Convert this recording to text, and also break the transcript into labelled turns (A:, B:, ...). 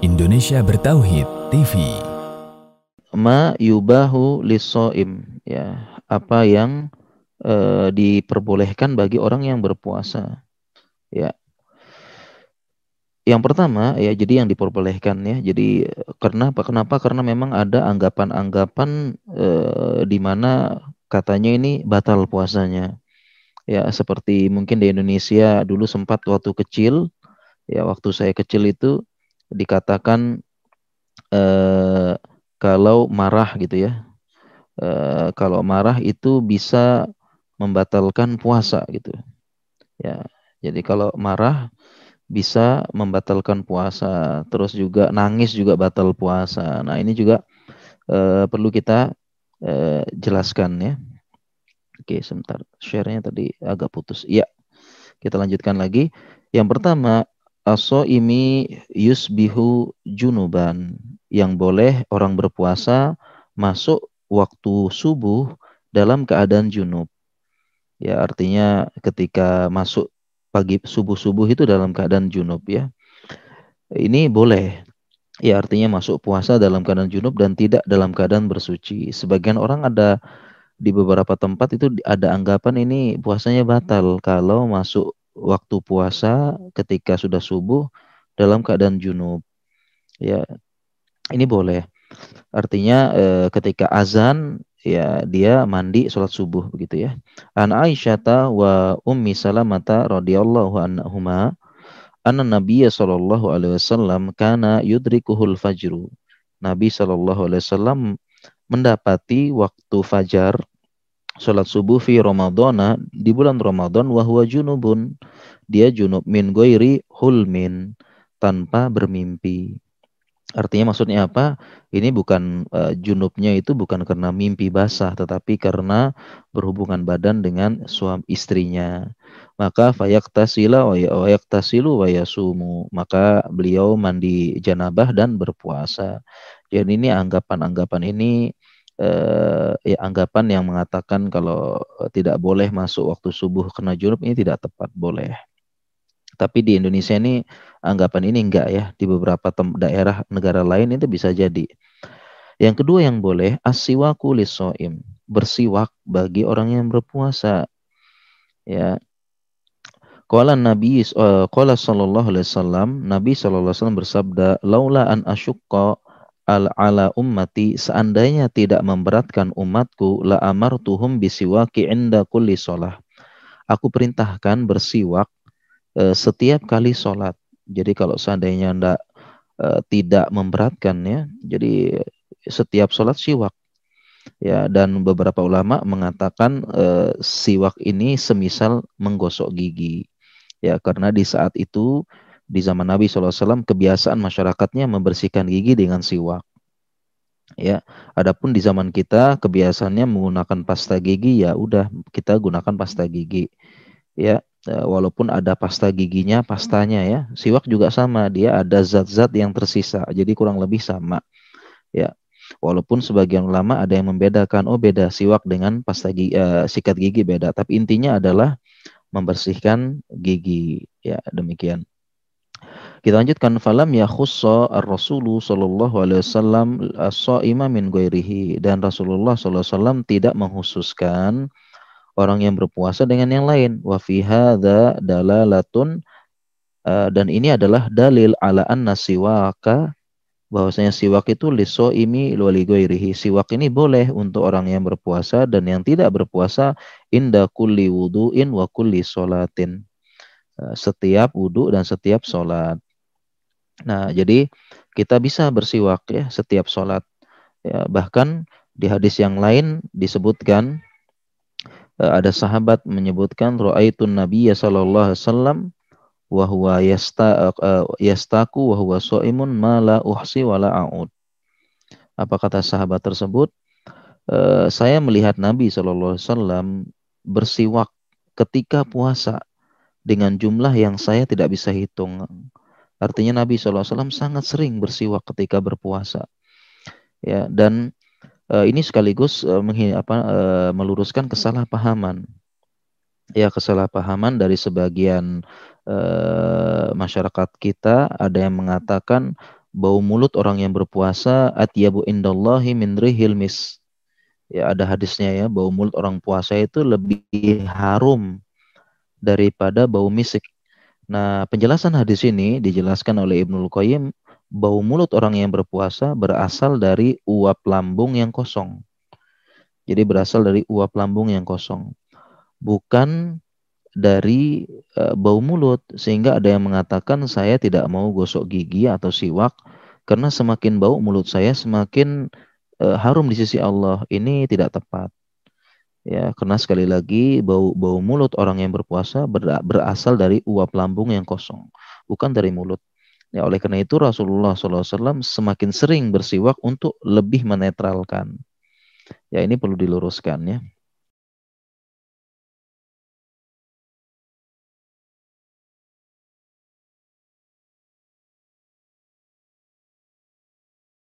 A: Indonesia Bertauhid TV.
B: Ma yubahu lisoim ya apa yang e, diperbolehkan bagi orang yang berpuasa. Ya. Yang pertama ya jadi yang diperbolehkan ya. Jadi kenapa kenapa? Karena memang ada anggapan-anggapan e, di mana katanya ini batal puasanya. Ya seperti mungkin di Indonesia dulu sempat waktu kecil ya waktu saya kecil itu dikatakan eh, kalau marah gitu ya. Eh, kalau marah itu bisa membatalkan puasa gitu. Ya jadi kalau marah bisa membatalkan puasa terus juga nangis juga batal puasa. Nah ini juga eh, perlu kita eh, jelaskan ya. Oke sebentar share-nya tadi agak putus. Iya kita lanjutkan lagi. Yang pertama aso imi yusbihu junuban yang boleh orang berpuasa masuk waktu subuh dalam keadaan junub. Ya, artinya ketika masuk pagi subuh-subuh itu dalam keadaan junub ya. Ini boleh. Ya, artinya masuk puasa dalam keadaan junub dan tidak dalam keadaan bersuci. Sebagian orang ada di beberapa tempat itu ada anggapan ini puasanya batal kalau masuk waktu puasa ketika sudah subuh dalam keadaan junub. Ya, ini boleh. Artinya e, ketika azan ya dia mandi sholat subuh begitu ya. An Aisyata wa Ummi Salamata radhiyallahu anhuma anna Nabiya sallallahu alaihi wasallam kana yudrikuhul fajru. Nabi sallallahu alaihi wasallam mendapati waktu fajar sholat subuh fi Ramadana di bulan Ramadan wahwa junubun dia junub min goiri hulmin tanpa bermimpi. Artinya maksudnya apa? Ini bukan uh, junubnya itu bukan karena mimpi basah tetapi karena berhubungan badan dengan suami istrinya. Maka fayak tasila wayak tasilu wayasumu maka beliau mandi janabah dan berpuasa. Jadi ini anggapan-anggapan ini eh, ya anggapan yang mengatakan kalau tidak boleh masuk waktu subuh kena junub ini tidak tepat boleh. Tapi di Indonesia ini anggapan ini enggak ya. Di beberapa daerah negara lain itu bisa jadi. Yang kedua yang boleh asiwaku lisoim bersiwak bagi orang yang berpuasa. Ya. Qala Nabi uh, qala sallallahu alaihi wasallam Nabi sallallahu alaihi wasallam bersabda laula an asyqa al ala ummati seandainya tidak memberatkan umatku la amartuhum bisiwaki inda kulli sholah. Aku perintahkan bersiwak e, setiap kali sholat. Jadi kalau seandainya anda e, tidak memberatkan ya, jadi setiap sholat siwak. Ya dan beberapa ulama mengatakan e, siwak ini semisal menggosok gigi. Ya karena di saat itu di zaman Nabi SAW kebiasaan masyarakatnya membersihkan gigi dengan siwak. Ya, adapun di zaman kita kebiasaannya menggunakan pasta gigi ya udah kita gunakan pasta gigi. Ya, walaupun ada pasta giginya, pastanya ya. Siwak juga sama, dia ada zat-zat yang tersisa. Jadi kurang lebih sama. Ya. Walaupun sebagian ulama ada yang membedakan, oh beda siwak dengan pasta gigi, uh, sikat gigi beda. Tapi intinya adalah membersihkan gigi. Ya, demikian. Kita lanjutkan falam ya khussa ar-rasulu sallallahu alaihi wasallam as-shaima min ghairihi dan Rasulullah sallallahu alaihi wasallam tidak menghususkan orang yang berpuasa dengan yang lain. Wa fi hadza dalalatun uh, dan ini adalah dalil ala anna siwaka bahwasanya siwak itu liso imi wali ghairihi. Siwak ini boleh untuk orang yang berpuasa dan yang tidak berpuasa inda kulli wudu'in wa kulli salatin. Eh, setiap wudhu dan setiap sholat. Nah, jadi kita bisa bersiwak ya setiap sholat. Ya, bahkan di hadis yang lain disebutkan ada sahabat menyebutkan ra'aitun Nabi sallallahu alaihi wasallam wa huwa yasta uh, yastaku wa huwa shaimun ma la uhsi wa la a'ud. Apa kata sahabat tersebut? Saya melihat Nabi sallallahu alaihi wasallam bersiwak ketika puasa dengan jumlah yang saya tidak bisa hitung. Artinya Nabi SAW sangat sering bersiwak ketika berpuasa. Ya, dan uh, ini sekaligus uh, apa, uh, meluruskan kesalahpahaman. Ya, kesalahpahaman dari sebagian uh, masyarakat kita ada yang mengatakan bau mulut orang yang berpuasa atyabu indallahi min rihil mis. Ya ada hadisnya ya, bau mulut orang puasa itu lebih harum daripada bau misik. Nah, penjelasan hadis ini dijelaskan oleh Ibnul Qayyim, bau mulut orang yang berpuasa berasal dari uap lambung yang kosong. Jadi berasal dari uap lambung yang kosong. Bukan dari uh, bau mulut sehingga ada yang mengatakan saya tidak mau gosok gigi atau siwak karena semakin bau mulut saya semakin uh, harum di sisi Allah ini tidak tepat ya karena sekali lagi bau bau mulut orang yang berpuasa ber, berasal dari uap lambung yang kosong bukan dari mulut ya oleh karena itu Rasulullah SAW semakin sering bersiwak untuk lebih menetralkan. Ya ini perlu diluruskan ya